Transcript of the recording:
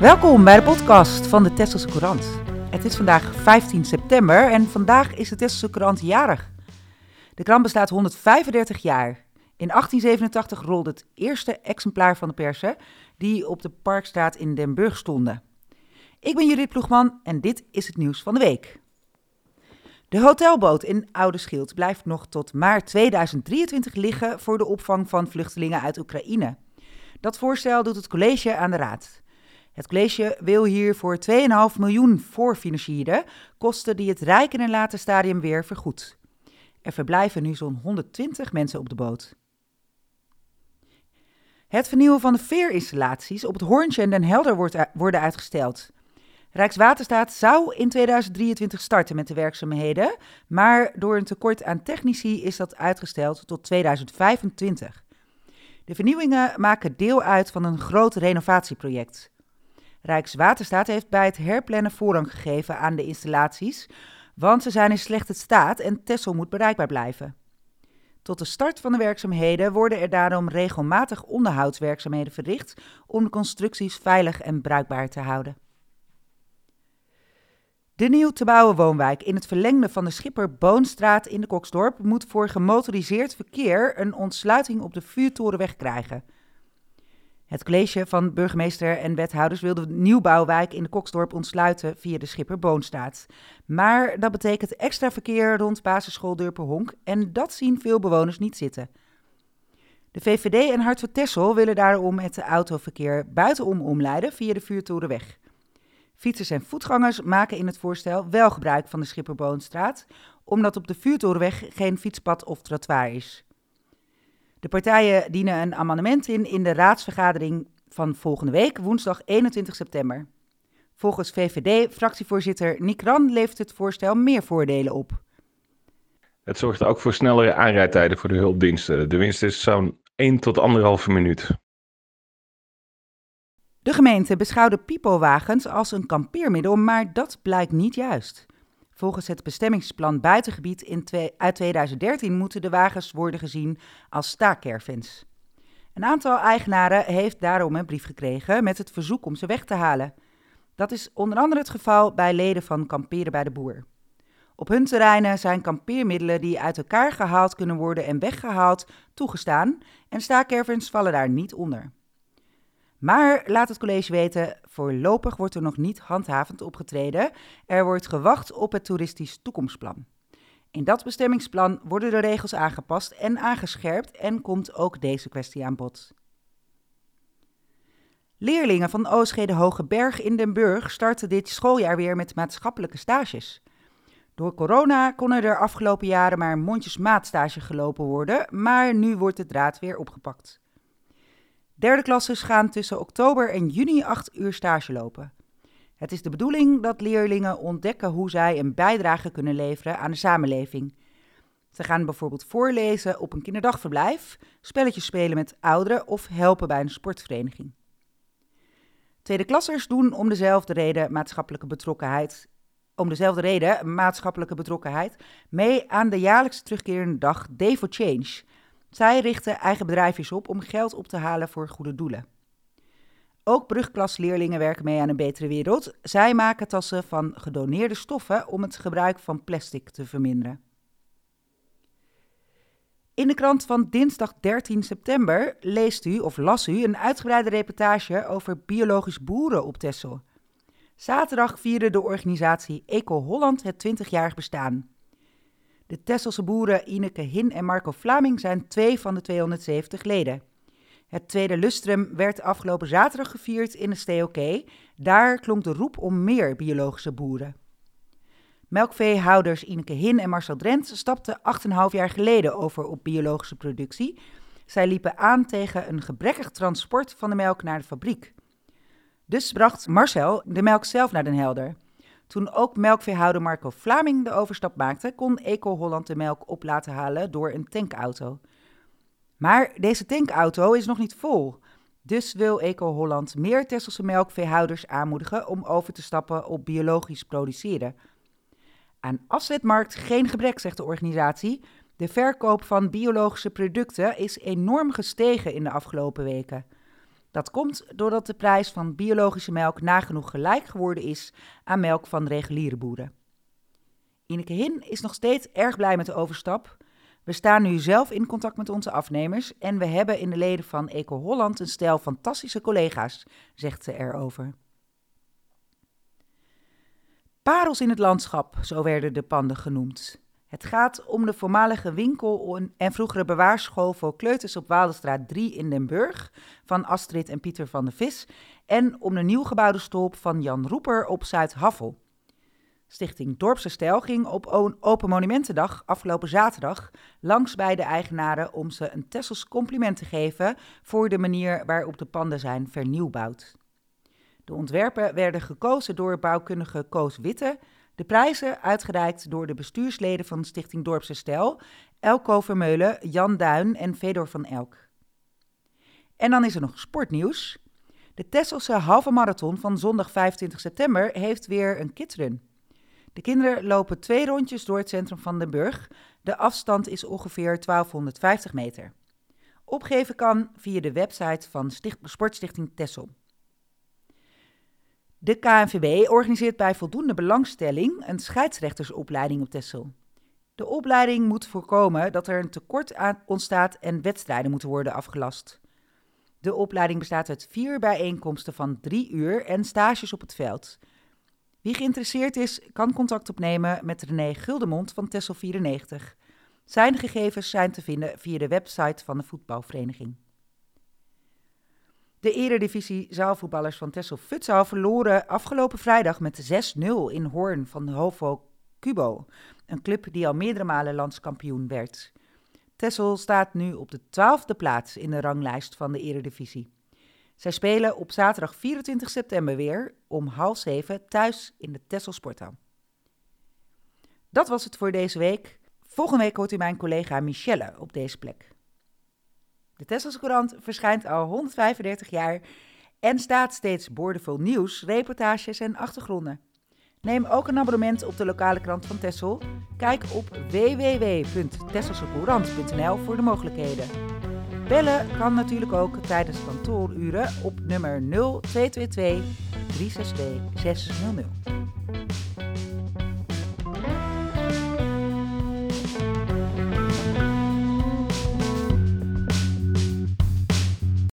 Welkom bij de podcast van de Tesselse Courant. Het is vandaag 15 september en vandaag is de Tesselse Courant jarig. De krant bestaat 135 jaar. In 1887 rolde het eerste exemplaar van de persen die op de Parkstraat in Den Burg stonden. Ik ben Judith Ploegman en dit is het nieuws van de week. De hotelboot in Oude Schild blijft nog tot maart 2023 liggen voor de opvang van vluchtelingen uit Oekraïne. Dat voorstel doet het college aan de raad. Het college wil hier voor 2,5 miljoen voorfinancieren, kosten die het Rijk in een later stadium weer vergoedt. Er verblijven nu zo'n 120 mensen op de boot. Het vernieuwen van de veerinstallaties op het Hoorntje en Den Helder wordt worden uitgesteld. Rijkswaterstaat zou in 2023 starten met de werkzaamheden, maar door een tekort aan technici is dat uitgesteld tot 2025. De vernieuwingen maken deel uit van een groot renovatieproject. Rijkswaterstaat heeft bij het herplannen voorrang gegeven aan de installaties, want ze zijn in slechte staat en Tessel moet bereikbaar blijven. Tot de start van de werkzaamheden worden er daarom regelmatig onderhoudswerkzaamheden verricht om de constructies veilig en bruikbaar te houden. De nieuw te bouwen woonwijk in het verlengde van de Schipper Boonstraat in de Koksdorp moet voor gemotoriseerd verkeer een ontsluiting op de Vuurtorenweg krijgen. Het college van burgemeester en wethouders wil de nieuwbouwwijk in de Koksdorp ontsluiten via de Schipper Boonstraat. Maar dat betekent extra verkeer rond basisschool Durperhonk en dat zien veel bewoners niet zitten. De VVD en Hart van Tessel willen daarom het autoverkeer buitenom omleiden via de Vuurtorenweg. Fietsers en voetgangers maken in het voorstel wel gebruik van de Schipperboonstraat, omdat op de Vuurtorenweg geen fietspad of trottoir is. De partijen dienen een amendement in in de raadsvergadering van volgende week, woensdag 21 september. Volgens VVD-fractievoorzitter Nick Ran levert het voorstel meer voordelen op. Het zorgt ook voor snellere aanrijdtijden voor de hulpdiensten. De winst is zo'n 1 tot 1,5 minuut. De gemeente beschouwde pipowagens als een kampeermiddel, maar dat blijkt niet juist. Volgens het bestemmingsplan buitengebied in uit 2013 moeten de wagens worden gezien als staakcaravans. Een aantal eigenaren heeft daarom een brief gekregen met het verzoek om ze weg te halen. Dat is onder andere het geval bij leden van Kamperen bij de Boer. Op hun terreinen zijn kampeermiddelen die uit elkaar gehaald kunnen worden en weggehaald toegestaan en staakcaravans vallen daar niet onder. Maar laat het college weten, voorlopig wordt er nog niet handhavend opgetreden. Er wordt gewacht op het toeristisch toekomstplan. In dat bestemmingsplan worden de regels aangepast en aangescherpt en komt ook deze kwestie aan bod. Leerlingen van Oostgede Hoge Berg in Den Burg starten dit schooljaar weer met maatschappelijke stages. Door corona konden er afgelopen jaren maar mondjesmaat stage gelopen worden, maar nu wordt de draad weer opgepakt. Derde klassers gaan tussen oktober en juni acht uur stage lopen. Het is de bedoeling dat leerlingen ontdekken hoe zij een bijdrage kunnen leveren aan de samenleving. Ze gaan bijvoorbeeld voorlezen op een kinderdagverblijf, spelletjes spelen met ouderen of helpen bij een sportvereniging. Tweede klassers doen om dezelfde reden maatschappelijke betrokkenheid, om dezelfde reden maatschappelijke betrokkenheid mee aan de jaarlijks terugkerende dag Day for Change, zij richten eigen bedrijfjes op om geld op te halen voor goede doelen. Ook brugklasleerlingen werken mee aan een betere wereld. Zij maken tassen van gedoneerde stoffen om het gebruik van plastic te verminderen. In de krant van dinsdag 13 september leest u of las u een uitgebreide reportage over biologisch boeren op Texel. Zaterdag vierde de organisatie Eco Holland het 20-jarig bestaan. De Tesselse boeren Ineke Hin en Marco Vlaming zijn twee van de 270 leden. Het tweede lustrum werd afgelopen zaterdag gevierd in de STOK. Daar klonk de roep om meer biologische boeren. Melkveehouders Ineke Hin en Marcel Drent stapten 8,5 jaar geleden over op biologische productie. Zij liepen aan tegen een gebrekkig transport van de melk naar de fabriek. Dus bracht Marcel de melk zelf naar Den Helder. Toen ook melkveehouder Marco Vlaming de overstap maakte, kon Eco Holland de melk op laten halen door een tankauto. Maar deze tankauto is nog niet vol. Dus wil Eco Holland meer Tesselse melkveehouders aanmoedigen om over te stappen op biologisch produceren. Aan afzetmarkt geen gebrek, zegt de organisatie. De verkoop van biologische producten is enorm gestegen in de afgelopen weken. Dat komt doordat de prijs van biologische melk nagenoeg gelijk geworden is aan melk van reguliere boeren. Ineke Hin is nog steeds erg blij met de overstap. We staan nu zelf in contact met onze afnemers en we hebben in de leden van Eco Holland een stel fantastische collega's, zegt ze erover. Parels in het landschap, zo werden de panden genoemd. Het gaat om de voormalige winkel en vroegere bewaarschool voor kleuters op Waaldestraat 3 in Den Burg van Astrid en Pieter van de Vis en om de nieuw gebouwde stolp van Jan Roeper op Zuid-Havel. Stichting Dorpse Stijl ging op Open Monumentendag afgelopen zaterdag langs bij de eigenaren om ze een Tessels compliment te geven voor de manier waarop de panden zijn vernieuwbouwd. De ontwerpen werden gekozen door bouwkundige Koos Witte, de prijzen uitgereikt door de bestuursleden van Stichting Dorpse Stijl, Elko Vermeulen, Jan Duin en Fedor van Elk. En dan is er nog sportnieuws. De Tesselse halve marathon van zondag 25 september heeft weer een kidsrun. De kinderen lopen twee rondjes door het centrum van Den Burg. De afstand is ongeveer 1250 meter. Opgeven kan via de website van Sticht Sportstichting Tessel. De KNVB organiseert bij voldoende belangstelling een scheidsrechtersopleiding op Tessel. De opleiding moet voorkomen dat er een tekort ontstaat en wedstrijden moeten worden afgelast. De opleiding bestaat uit vier bijeenkomsten van drie uur en stages op het veld. Wie geïnteresseerd is, kan contact opnemen met René Guldemond van Tessel 94. Zijn gegevens zijn te vinden via de website van de voetbalvereniging. De eredivisie zaalvoetballers van Tessel Futsal verloren afgelopen vrijdag met 6-0 in Hoorn van de Hovo Cubo, een club die al meerdere malen landskampioen werd. Tessel staat nu op de twaalfde plaats in de ranglijst van de eredivisie. Zij spelen op zaterdag 24 september weer om half zeven thuis in de Tessel Sporthal. Dat was het voor deze week. Volgende week hoort u mijn collega Michelle op deze plek. De Tesselse Courant verschijnt al 135 jaar en staat steeds boordevol nieuws, reportages en achtergronden. Neem ook een abonnement op de lokale krant van Tessel. Kijk op www.tesselsecourant.nl voor de mogelijkheden. Bellen kan natuurlijk ook tijdens kantooruren op nummer 0222 362 600.